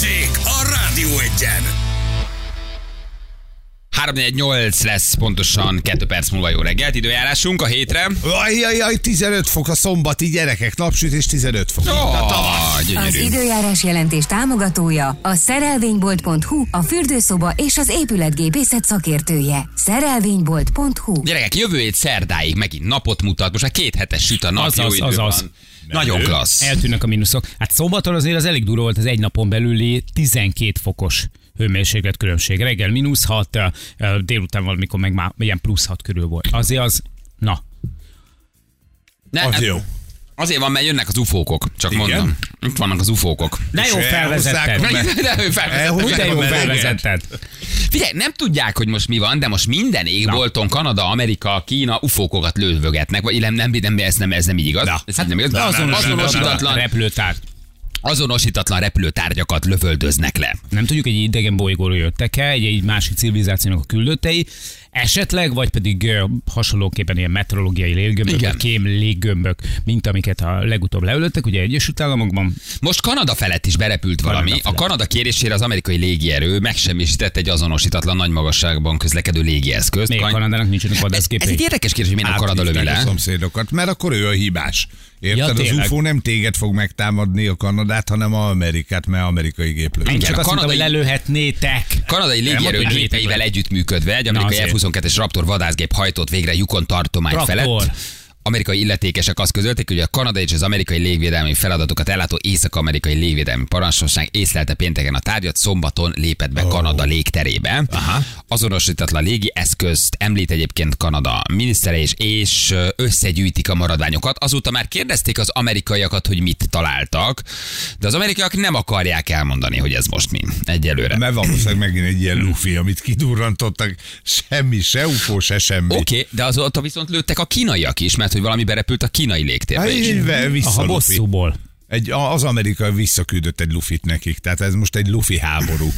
Balázsék a Rádió Egyen! 348 lesz pontosan 2 perc múlva jó reggelt, időjárásunk a hétre. Ajjajaj, 15 fok a szombati gyerekek, napsütés 15 fok. Oh, Az gyönyörű. időjárás jelentés támogatója a szerelvénybolt.hu, a fürdőszoba és az épületgépészet szakértője. Szerelvénybolt.hu Gyerekek, jövő hét szerdáig megint napot mutat, most már két hetes süt a nap, Azaz, jó idő azaz. van. Nagyon klassz. Eltűnnek a mínuszok. Hát szombaton azért az elég durva volt az egy napon belüli 12 fokos hőmérséklet különbség. Reggel mínusz 6, délután valamikor meg már ilyen plusz 6 körül volt. Azért az, na, Ne, Az hát jó. Azért van, mert jönnek az ufókok, csak Igen? mondom. Itt vannak az ufókok. de jó felvezetted. De, de felvezetett. Elhozzák De jó felvezetted. Figyelj, nem tudják, hogy most mi van, de most minden égbolton Kanada, Amerika, Kína ufókokat lövögetnek, vagy nem, nem, nem, ez nem, ez nem így igaz. Na. Ez így nem igaz. Na. Azonosítatlan, Repülőtár. Azonosítatlan repülőtárgyakat lövöldöznek le. Nem tudjuk, egy idegen bolygóról jöttek-e, egy, egy másik civilizációnak a küldöttei, esetleg, vagy pedig hasonlóképpen ilyen meteorológiai léggömbök, Igen. vagy kém léggömbök, mint amiket a legutóbb leülöttek, ugye Egyesült Államokban. Most Kanada felett is berepült valami. Kanada A felett. Kanada kérésére az amerikai légierő megsemmisített egy azonosítatlan nagy magasságban közlekedő légieszközt. Még Kan- Kanadának nincsenek ez, ez vadászgépei. egy érdekes kérdés, hogy miért nem Kanada lövi Áthívták a le. szomszédokat, mert akkor ő a hibás. Érted? Ja, az. UFO nem téged fog megtámadni a Kanadát, hanem a Amerikát, mert amerikai géplő. Én csak a azt mondtam, hogy kanadai- lelőhetnétek. Kanadai légierő gépeivel együttműködve egy amerikai azért. F-22-es Raptor vadászgép hajtott végre Yukon tartomány Traktor. felett. Amerikai illetékesek azt közölték, hogy a kanadai és az amerikai légvédelmi feladatokat ellátó észak-amerikai légvédelmi parancsnokság észlelte pénteken a tárgyat, szombaton lépett be Kanada légterébe. Aha. Azonosítatlan légi eszközt említ egyébként Kanada minisztere és, és összegyűjtik a maradványokat. Azóta már kérdezték az amerikaiakat, hogy mit találtak, de az amerikaiak nem akarják elmondani, hogy ez most mi egyelőre. Mert valószínűleg megint egy ilyen lufi, amit kidurrantottak, semmi, se UFO, se semmi. Oké, okay, de azóta viszont lőttek a kínaiak is, mert hogy valami berepült a kínai légtérbe Hát is. így ve- A vissza lufi. bosszúból. Egy, az Amerika visszaküldött egy lufit nekik, tehát ez most egy lufi háború.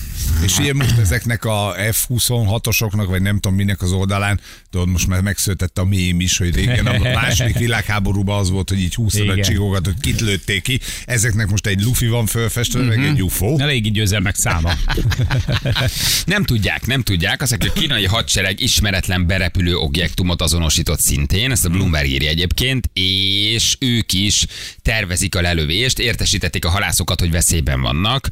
És ilyen most ezeknek a F-26-osoknak, vagy nem tudom minek az oldalán, tudod, most már megszületett a mém is, hogy régen a második világháborúban az volt, hogy így húztad a Igen. csigogat, hogy kit lőtték ki. Ezeknek most egy lufi van fölfestve, meg Mhm. egy UFO. Elég így győzelmek száma. Nem tudják, nem tudják. Azt mondják, hogy a kínai hadsereg ismeretlen berepülő objektumot azonosított szintén, ezt a Bloomberg írja egyébként, és ők is tervezik a lelövést, értesítették a halászokat, hogy veszélyben vannak.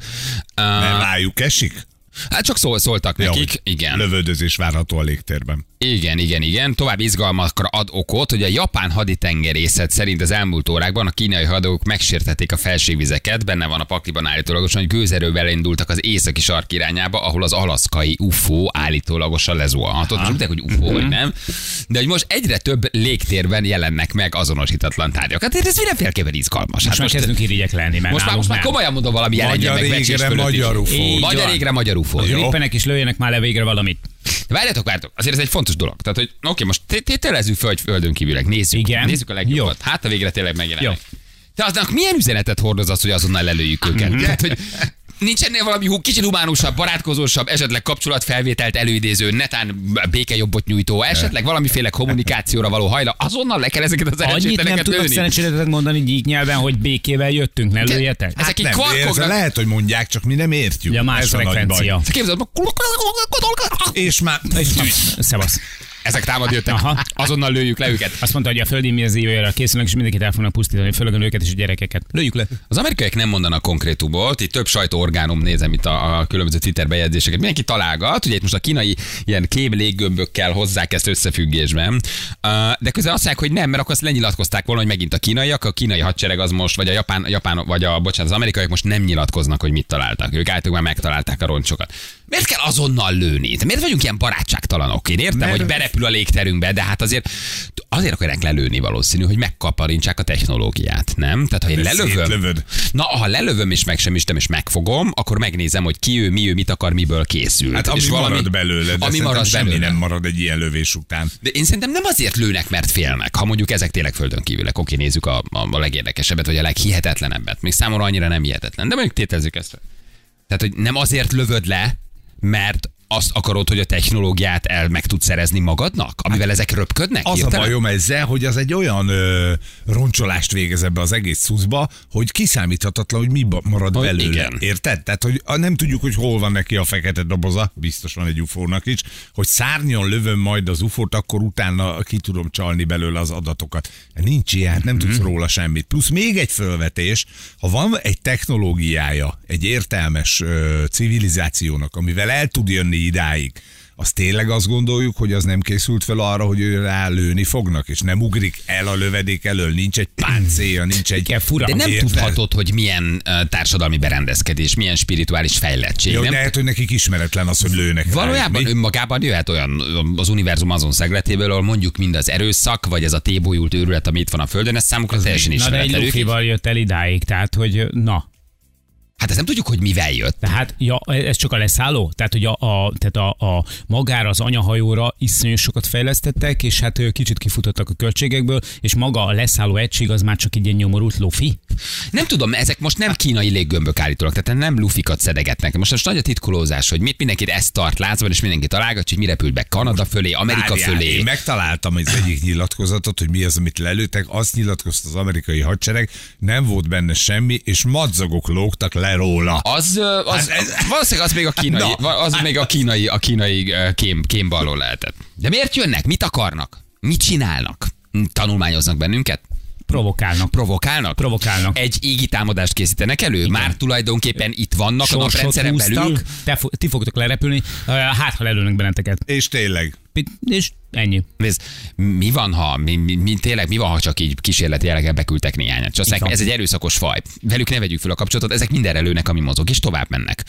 Uh, rájuk esik? Hát csak szól, szóltak Ja, nekik, hogy igen. Lövöldözés várható a légtérben. Igen, igen, igen. További izgalmakra ad okot, hogy a japán haditengerészet szerint az elmúlt órákban a kínai hadok megsértették a felségvizeket, benne van a pakliban állítólagosan, hogy gőzerővel indultak az északi sark irányába, ahol az alaszkai UFO állítólagosan lezuhanhatott. Most tudják, hogy UFO vagy nem, de hogy most egyre több légtérben jelennek meg azonosítatlan tárgyak. Hát ez mindenféleképpen izgalmas. Most már kezdünk irigyek lenni, mert most már, most már komolyan mondom valami jelenjen Magyar meg becsés égre, magyar UFO. Magyar égre, magyar UFO. Jó. Lépjenek és lőjenek már le végre valamit. Várjatok, várjatok, azért ez egy fontos dolog. Tehát, hogy oké, most té- tételezzük föl, hogy földön kívülek, nézzük. Igen. Nézzük a legjobbat. Hát a végre tényleg megjelennek. Jó. De aznak milyen üzenetet hordoz az, hogy azonnal lelőjük őket? Tehát, hogy Nincs ennél valami hú, kicsit humánusabb, barátkozósabb, esetleg kapcsolatfelvételt előidéző, netán békejobbot nyújtó, esetleg valamiféle kommunikációra való hajla, azonnal le kell ezeket az Annyit nem lőni. szerencsétlenek mondani gyík nyelven, hogy békével jöttünk, ne lőjetek. Ezek kvarkognak. ez lehet, hogy mondják, csak mi nem értjük. Ugye a más ez a nagy frekvencia. baj. Képzeld, És már... Szevasz. Ezek támad jöttek. Aha. Azonnal lőjük le őket. Azt mondta, hogy a földi inváziójára készülnek, és mindenkit el fognak pusztítani, főleg a nőket és a gyerekeket. Lőjük le. Az amerikaiak nem mondanak konkrétumot, itt több sajtóorgánum nézem itt a, a különböző Twitter bejegyzéseket. Mindenki találgat, ugye itt most a kínai ilyen kém léggömbökkel hozzák ezt összefüggésben, de közben azt mondják, hogy nem, mert akkor azt lenyilatkozták volna, hogy megint a kínaiak, a kínai hadsereg az most, vagy a japán, japán vagy a, bocsánat, az amerikaiak most nem nyilatkoznak, hogy mit találtak. Ők általában megtalálták a roncsokat. Miért kell azonnal lőni? De miért vagyunk ilyen barátságtalanok? Én értem, Mert- hogy berepül a légterünkbe, de hát azért azért akarják lelőni valószínű, hogy megkaparintsák a technológiát, nem? Tehát ha én lelövöm, Szétlövöd. Na, ha lelövöm és megsemmisítem és megfogom, akkor megnézem, hogy ki ő, mi ő, mit akar, miből készül. Hát ami és marad belőle, de ami marad semmi belőle. nem marad egy ilyen lövés után. De én szerintem nem azért lőnek, mert félnek. Ha mondjuk ezek tényleg földön kívülek, oké, nézzük a, a, a legérdekesebbet, vagy a leghihetetlenebbet. Még számomra annyira nem hihetetlen. De mondjuk tétezzük ezt. Tehát, hogy nem azért lövöd le, mert azt akarod, hogy a technológiát el meg tudsz szerezni magadnak, amivel ezek röpködnek? Az Hirtelen? a bajom ezzel, hogy az egy olyan ö, roncsolást végez ebbe az egész cuccba, hogy kiszámíthatatlan, hogy mi marad Hogy belőle. igen. Érted? Tehát, hogy nem tudjuk, hogy hol van neki a fekete doboza, biztos van egy ufónak is, hogy szárnyon lövöm majd az ufót, akkor utána ki tudom csalni belőle az adatokat. Nincs ilyen, nem tudsz róla semmit. Plusz még egy fölvetés, ha van egy technológiája, egy értelmes ö, civilizációnak, amivel el tud jönni idáig, az tényleg azt gondoljuk, hogy az nem készült fel arra, hogy ő rá lőni fognak, és nem ugrik el a lövedék elől, nincs egy páncélja, nincs egy... Igen, fura. De nem tudhatod, hogy milyen uh, társadalmi berendezkedés, milyen spirituális fejlettség. Jó, nem? de lehet, hogy nekik ismeretlen az, hogy lőnek. rá, Valójában mi? önmagában jöhet olyan az univerzum azon szegletéből, ahol mondjuk mind az erőszak, vagy ez a tébolyult őrület, ami itt van a Földön, ez számukra teljesen Na de egy ismeretlen. Jött el idáig, tehát hogy na. Hát ezt nem tudjuk, hogy mivel jött. Tehát ja, ez csak a leszálló? Tehát, hogy a, a, tehát a, a magára, az anyahajóra iszonyú sokat fejlesztettek, és hát kicsit kifutottak a költségekből, és maga a leszálló egység az már csak egy ilyen nyomorult lofi. Nem tudom, ezek most nem kínai léggömbök állítólag, tehát nem lufikat szedegetnek. Most, most nagy a titkolózás, hogy mit mindenkit ezt tart lázban, és mindenki találgatja, hogy mi repült be Kanada fölé, Amerika Várjál, fölé. Én megtaláltam az egyik nyilatkozatot, hogy mi az, amit lelőttek. Azt nyilatkozta az amerikai hadsereg, nem volt benne semmi, és madzagok lógtak le róla. Az, az, Hát ez- valószínűleg az még a kínai, Na. az még a kínai, a kínai kém, kémbaló lehetett. De miért jönnek? Mit akarnak? Mit csinálnak? Tanulmányoznak bennünket? Provokálnak. Provokálnak? Provokálnak. Egy égi támadást készítenek elő? Igen. Már tulajdonképpen itt vannak a Sorsot naprendszeren belül? te, fo- ti fogtok lerepülni, hát ha lelőnek benneteket. És tényleg. És ennyi. Nézd, mi van, ha, mi, mi, mi, tényleg, mi van, ha csak így kísérleti jelleggel beküldtek néhányat? Csak ez egy erőszakos faj. Velük ne vegyük fel a kapcsolatot, ezek mindenre lőnek, ami mozog, és tovább mennek.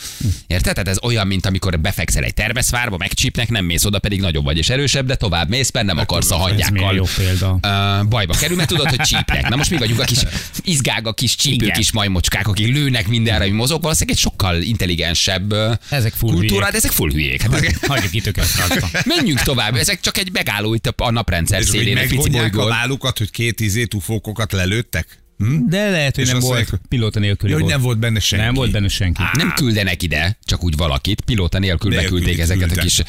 Érted? Tehát ez olyan, mint amikor befekszel egy termeszvárba, megcsípnek, nem mész oda, pedig nagyobb vagy és erősebb, de tovább mész, mert nem akarsz a Ez milyen hangyákkal. jó példa. Uh, bajba kerül, mert tudod, hogy csípnek. Na most mi vagyunk a kis izgága, kis csípő, kis majmocskák, akik lőnek mindenre, ami mozog. Valószínűleg egy sokkal intelligensebb Ezek full kultúra, hülyék. de ezek full hülyék. Hát Hagyjuk itt őket. Menjünk tovább, ezek csak egy megálló itt a naprendszer szélén, megvonják a vállukat, hogy két izét ufókokat lelőttek? De lehet, hogy És nem volt mondják- pilóta nélküli hogy nem volt benne senki. Nem volt benne senki. Nem küldenek ide, csak úgy valakit, pilóta nélkül beküldték ezeket a kis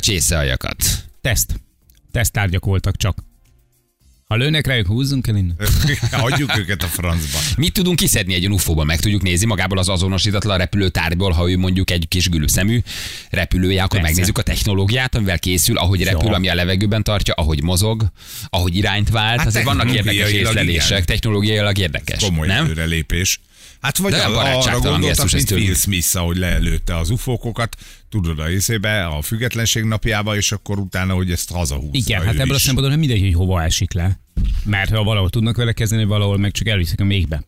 csészealjakat. Teszt. Tesztárgyak voltak csak. Ha lőnek rájuk, húzzunk el innen. Hagyjuk őket a francba. Mit tudunk kiszedni egy ufóban? Meg tudjuk nézni magából az azonosítatlan repülőtárgyból, ha ő mondjuk egy kis gülőszemű repülője, akkor Persze. megnézzük a technológiát, amivel készül, ahogy repül, Jó. ami a levegőben tartja, ahogy mozog, ahogy irányt vált. Hát Azért vannak érdekes technológiailag észlelések, technológiailag érdekes. Komoly nem? előrelépés. Hát vagy De olyan arra gondoltak, mint. Will Smith, ahogy lelőtte az ufókokat, tudod a részébe, a függetlenség napjába, és akkor utána, hogy ezt hazahúzza Igen, hát ebből a szempontból nem mindegy, hogy hova esik le. Mert ha valahol tudnak vele kezdeni, valahol meg csak elviszik a mégbe.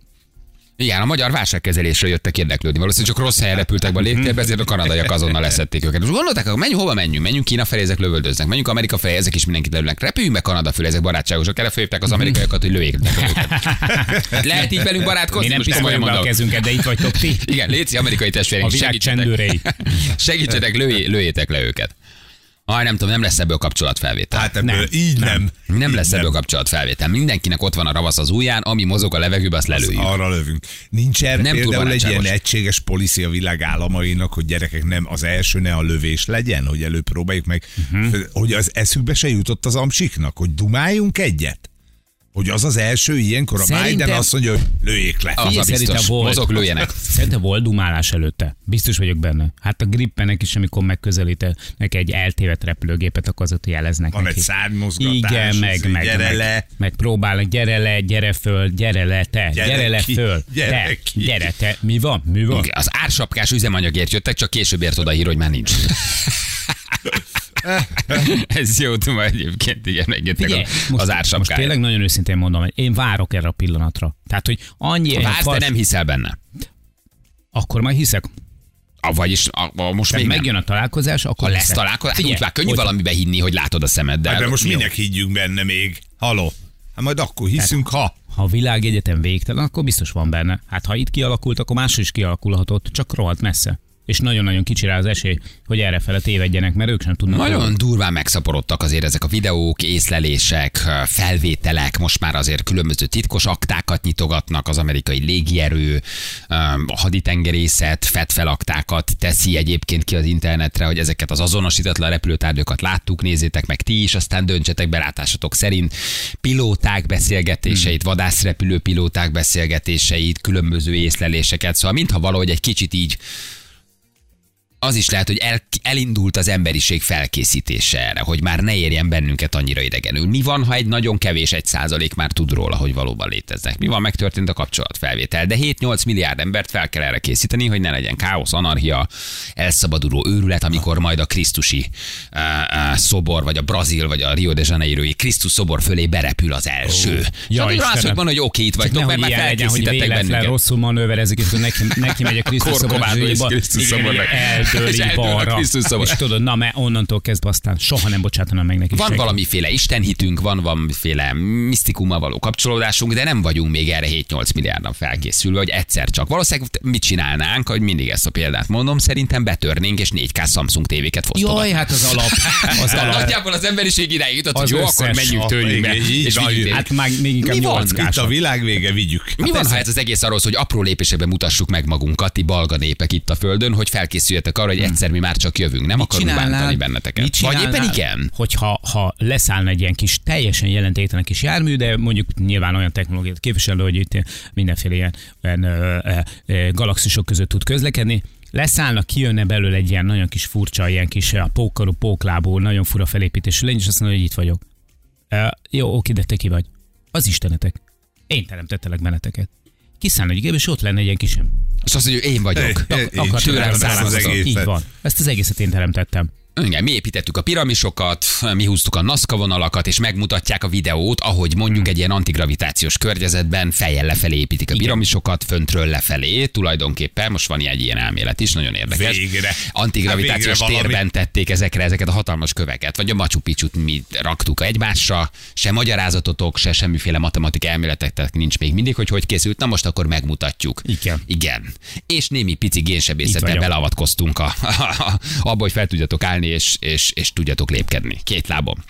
Igen, a magyar válságkezelésre jöttek érdeklődni. Valószínűleg csak rossz helyen repültek be a légtérbe, ezért a kanadaiak azonnal leszették őket. Most gondolták, hogy menjünk, hova menjünk? Menjünk Kína felé, ezek lövöldöznek. Menjünk Amerika felé, ezek is mindenkit lelőnek. Repüljünk be Kanada felé, ezek barátságosak. Erre felhívták az amerikaiakat, hogy lőjék őket. Lehet így velünk Mi barátkozni? nem Most komolyan piszkoljuk be a kezünket, de itt vagytok ti. Igen, léci amerikai testvéreink, A világ segítsetek. csendőrei. Segítsetek, lőjé, lőjétek le őket. Aj, nem tudom, nem lesz ebből kapcsolatfelvétel. Hát ebből Nem, így nem. nem így lesz ebből kapcsolatfelvétel. Mindenkinek ott van a ravasz az ujján, ami mozog a levegőbe, azt lelőjük. Arra lövünk. Nincs erre Nem például egy ilyen egységes policy a világ államainak, hogy gyerekek nem az első ne a lövés legyen, hogy előpróbáljuk meg, uh-huh. hogy az eszükbe se jutott az amcsiknak, hogy dumáljunk egyet. Hogy az az első ilyenkor a Szerintem- Biden azt mondja, hogy lőjék le. Az a Figyelj, szerintem biztos. volt. Mozog, lőjenek. Szerintem volt dumálás előtte. Biztos vagyok benne. Hát a grippenek is, amikor megközelítenek egy eltévedt repülőgépet, akkor azot jeleznek Van neki. egy szárnymozgatás, Igen, meg, meg, gyere meg, le. meg próbálnak, gyere le, gyere föl, gyere le, te, Gyere gyere, le ki, föl, gyere te, ki. gyere te. Mi van? Mi van? Az ársapkás üzemanyagért jöttek, csak később ért oda hír, hogy már nincs. Ez jó duma egyébként, igen, most, az most ársapkája. tényleg nagyon őszintén mondom, hogy én várok erre a pillanatra. Tehát, hogy annyi... Vársz, de fals- nem hiszel benne. Akkor majd hiszek. A, vagyis a, a, most Tehát még nem. megjön a találkozás, akkor Ha lesz találkozás, hát úgy már könnyű hogy- valamibe hinni, hogy látod a szemeddel. Hát de most Jó. minek higgyünk benne még? Haló? Hát majd akkor hiszünk, ha. Ha a világegyetem végtelen, akkor biztos van benne. Hát ha itt kialakult, akkor máshol is kialakulhatott, csak rohadt messze. És nagyon-nagyon kicsi rá az esély, hogy erre fele tévedjenek, mert ők sem tudnak. Nagyon durván megszaporodtak azért ezek a videók, észlelések, felvételek, most már azért különböző titkos aktákat nyitogatnak, az amerikai légierő, a haditengerészet, fedfelaktákat teszi egyébként ki az internetre, hogy ezeket az azonosítatlan repülőtárgyakat láttuk, nézzétek meg ti is, aztán döntsetek belátásatok szerint pilóták beszélgetéseit, Hmm. vadászrepülő pilóták beszélgetéseit, különböző észleléseket, szóval mintha valahogy egy kicsit így az is lehet, hogy el, elindult az emberiség felkészítése erre, hogy már ne érjen bennünket annyira idegenül. Mi van, ha egy nagyon kevés egy százalék már tud róla, hogy valóban léteznek? Mi van, megtörtént a kapcsolatfelvétel, de 7-8 milliárd embert fel kell erre készíteni, hogy ne legyen káosz, anarchia, elszabaduló őrület, amikor majd a Krisztusi uh, uh, szobor, vagy a Brazil, vagy a Rio de Janeiro-i Krisztus szobor fölé berepül az első. Oh. Ja, Ja, Istenem. Istenem. van, hogy oké, itt Csak vagytok, mert már legyen, hogy felkészítettek véletlen bennünket. rosszul manőverezik, és neki, neki megy a Krisztus és szobor. És balra. És tudod, na, mert onnantól kezdve aztán soha nem bocsátanám meg neki Van senki. valamiféle istenhitünk, van valamiféle misztikummal való kapcsolódásunk, de nem vagyunk még erre 7-8 milliárdan felkészülve, hogy egyszer csak. Valószínűleg mit csinálnánk, hogy mindig ezt a példát mondom, szerintem betörnénk, és 4K Samsung tévéket fosztogatnánk. Jaj, hát az alap. Az alap. Nagyjából az emberiség idáig jutott, hogy jó, akkor menjünk tőlünk be, és Hát már még inkább Mi van? 8 Itt a világ vége, vigyük. mi van, ha ez az egész arról hogy apró lépésekben mutassuk meg magunkat, ti balga népek itt a földön, hogy felkészüljetek arra, hogy egyszer mi már csak jövünk, nem akarunk bántani benneteket. mit Vagy éppen csinálnál, igen. Hogyha ha leszállna egy ilyen kis teljesen jelentéktelen kis jármű, de mondjuk nyilván olyan technológiát képviselő, hogy itt mindenféle ilyen, ilyen ö, ö, ö, galaxisok között tud közlekedni, leszállna, kijönne belőle egy ilyen nagyon kis furcsa, ilyen kis ö, pókarú, póklábú, nagyon fura felépítésű lény, és azt mondja, hogy itt vagyok. Uh, jó, oké, de te ki vagy? Az istenetek. Én teremtettelek benneteket. Kiszállna egy gépbe, és ott lenne egy ilyen kis És azt mondja, hogy én vagyok. Akart tőlem származom. az származom. Így van. Ezt az egészet én teremtettem. Igen, mi építettük a piramisokat, mi húztuk a NASCA vonalakat, és megmutatják a videót, ahogy mondjuk egy ilyen antigravitációs környezetben fejjel lefelé építik a piramisokat, föntről lefelé. Tulajdonképpen most van egy ilyen elmélet is, nagyon érdekes. Végre. Antigravitációs Hát végre valami. térben tették ezekre ezeket a hatalmas köveket, vagy a Machu Picchu-t mi raktuk egymásra, se magyarázatotok, se semmiféle matematika elméletek nincs még mindig, hogy hogy készült. Na most akkor megmutatjuk. Igen. Igen. És némi pici Itt génsebészettel vagyok. beleavatkoztunk a, abba, hogy fel tudjatok állni, és, és, és tudjatok lépkedni. Két lábon.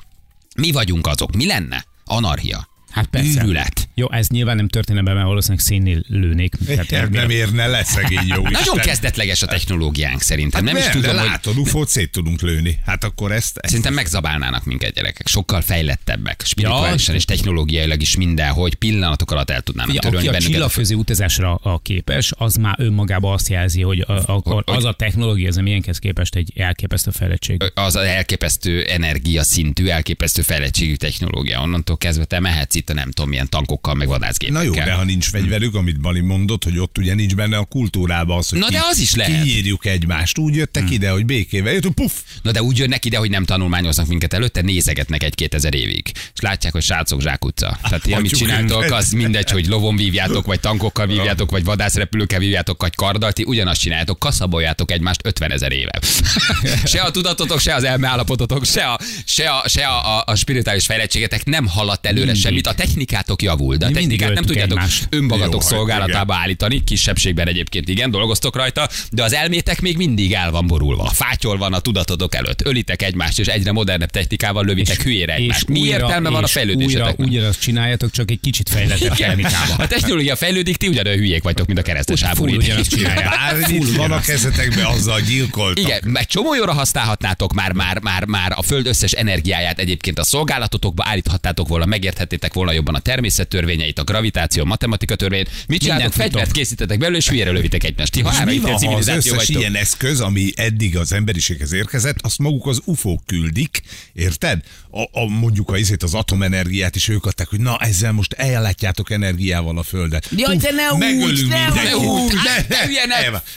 Mi vagyunk azok? Mi lenne? Anarchia. Hát persze. Űrület. Jó, ez nyilván nem történne be, mert valószínűleg szénnél lőnék. Tehát Hát nem érne le szegény jó Nagyon kezdetleges a technológiánk szerintem. Hát nem is nem, tudom, de hogy látod, ufót szét tudunk lőni. Hát akkor ezt... ezt Szerintem megzabálnának minket gyerekek. Sokkal fejlettebbek, spirituálisan Ja, és technológiailag is minden, hogy pillanatok alatt el tudnának Ugye, törölni aki a bennünket. csillagfőző utazásra a képes, az már önmagában azt jelzi, hogy a, akkor az a technológia, ez a milyenhez képest egy elképesztő fejlettség. az az elképesztő energia szintű, elképesztő fejlettségű technológia. Onnantól kezdve te mehetsz itt a nem tudom milyen tankokkal, meg vadászgépekkel. Na jó, de ha nincs fegyverük, amit Bali mondott, hogy ott ugye nincs benne a kultúrában az, hogy Na de az is lehet. kiírjuk egymást. Úgy jöttek ide, hogy békével jöttünk, puff, Na de úgy jönnek ide, hogy nem tanulmányoznak minket előtte, nézegetnek egy-két ezer évig. És látják, hogy srácok zsákutca. Tehát ti, amit csináltok, az mindegy, hogy lovon vívjátok, vagy tankokkal vívjátok, vagy vadászrepülőkkel vívjátok, vagy karddal, ti ugyanazt csináljátok, kaszaboljátok egymást 50 ezer éve. se a tudatotok, se az elmeállapototok, se a, se a, se a, a, a spirituális fejlettségetek nem haladt előre semmit. A technikátok javul, de a Mi technikát nem tudjátok egymást. önmagatok Jó, szolgálatába állítani, kisebbségben egyébként igen, dolgoztok rajta, de az elmétek még mindig el van borulva. Fátyol van a tudatotok előtt. Ölitek egymást, és egyre modernebb technikával lövitek hülyére egymást. Mi újra- értelme van a és fejlődéseteknek? Ugyanazt csináljátok, csak egy kicsit fejlettebb Igen. technikával. A technológia fejlődik, ti ugyanolyan hülyék vagytok, mint a keresztes háború. ugyanazt csinálják. bármit van a kezetekben, azzal gyilkoltak. Igen, egy csomó jóra használhatnátok már, már, már, már a föld összes energiáját egyébként a szolgálatotokba állíthattátok volna, megérthettétek volna jobban a természet törvényeit, a gravitáció, a matematika törvényeit. Mit csináltok? Fegyvert készítetek belőle, és hülyére lövitek egymást. Ti És mi van, ha az összes vagytok. ilyen eszköz, ami eddig az emberiséghez érkezett, azt maguk az UFO-k küldik, érted? A, a, mondjuk a, izét, az atomenergiát is ők adták, hogy na ezzel most ellátjátok energiával a Földet. Jaj, de ne úgy, megölünk ne úgy, Ne- hát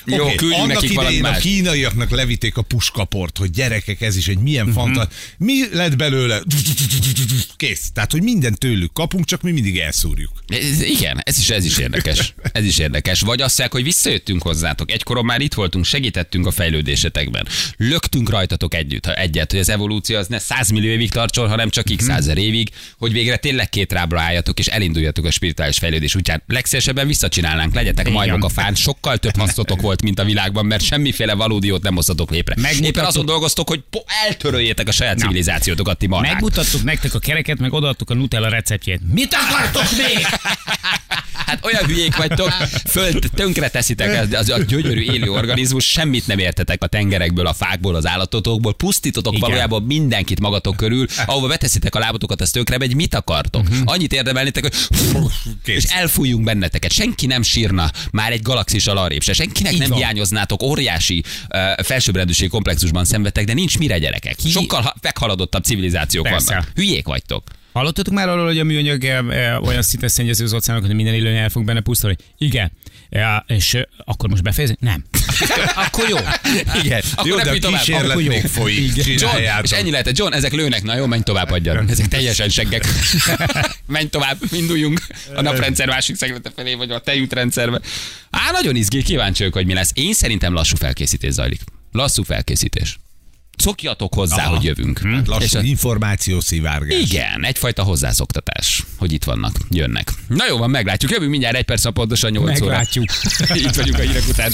ne Jó, küldjünk nekik idején a kínaiaknak levitték a puskaport, hogy gyerekek, ez is egy milyen Mhm. fantaz... Mi lett belőle? Kész. Tehát, hogy minden tőlük tőlük kapunk, csak mi mindig elszúrjuk. Ez, igen, ez is, ez is érdekes. Ez is érdekes. Vagy azt mondják, hogy visszajöttünk hozzátok. Egykoron már itt voltunk, segítettünk a fejlődésetekben. Löktünk rajtatok együtt, ha egyet, hogy az evolúció az ne 100 millió évig tartson, hanem csak x százer évig, hogy végre tényleg két rábra álljatok és elinduljatok a spirituális fejlődés útján. Legszívesebben visszacsinálnánk, legyetek majmok a fán, sokkal több hasznotok volt, mint a világban, mert semmiféle valódiót nem hoztatok lépre. Megmutattuk- Éppen azon dolgoztok, hogy po- eltöröljétek a saját civilizációtokat, ti marhák. Megmutattuk nektek a kereket, meg odaadtuk a Nutella receptjét. Mit akartok még? Hát olyan hülyék vagytok, föl tönkre teszitek az, az a gyönyörű élő organizmus, semmit nem értetek a tengerekből, a fákból, az állatotokból, pusztítotok Igen. valójában mindenkit magatok körül, ahova beteszitek a lábatokat, az tönkre megy, mit akartok? Mhm. Annyit érdemelnétek, hogy Kész. és elfújjunk benneteket. Senki nem sírna már egy galaxis arrébb se. Senkinek Így nem van. hiányoznátok, óriási uh, felsőbbrendűségi komplexusban szenvedtek, de nincs mire gyerekek. Sokkal ha- meghaladottabb civilizációk Persze. vannak. Hülyék vagytok. Hallottatok már arról, hogy a műanyag e, e, olyan szinten szennyező az óceánok, hogy minden élőlény el fog benne pusztulni? Igen. Ja, és e, akkor most befejezni? Nem. akkor jó. Igen. Akkor Jó, de repülj a kísérlet Akkor jó. még folyik. John, és ennyi lehet. John, ezek lőnek, na jó, menj tovább, adjad. Ezek teljesen seggek. menj tovább, induljunk a naprendszer másik szeglete felé, vagy a tejútrendszerbe. Á, nagyon izgi, kíváncsi vagyok, hogy mi lesz. Én szerintem lassú felkészítés zajlik. Lassú felkészítés. Szokjatok hozzá, Aha. hogy jövünk. És Lassú a- információ szivárgás. igen, egyfajta hozzászoktatás, hogy itt vannak, jönnek. Na jó van, meglátjuk. Jövünk mindjárt egy perc, pontosan 8 óra. Meglátjuk. Itt vagyunk a hírek után.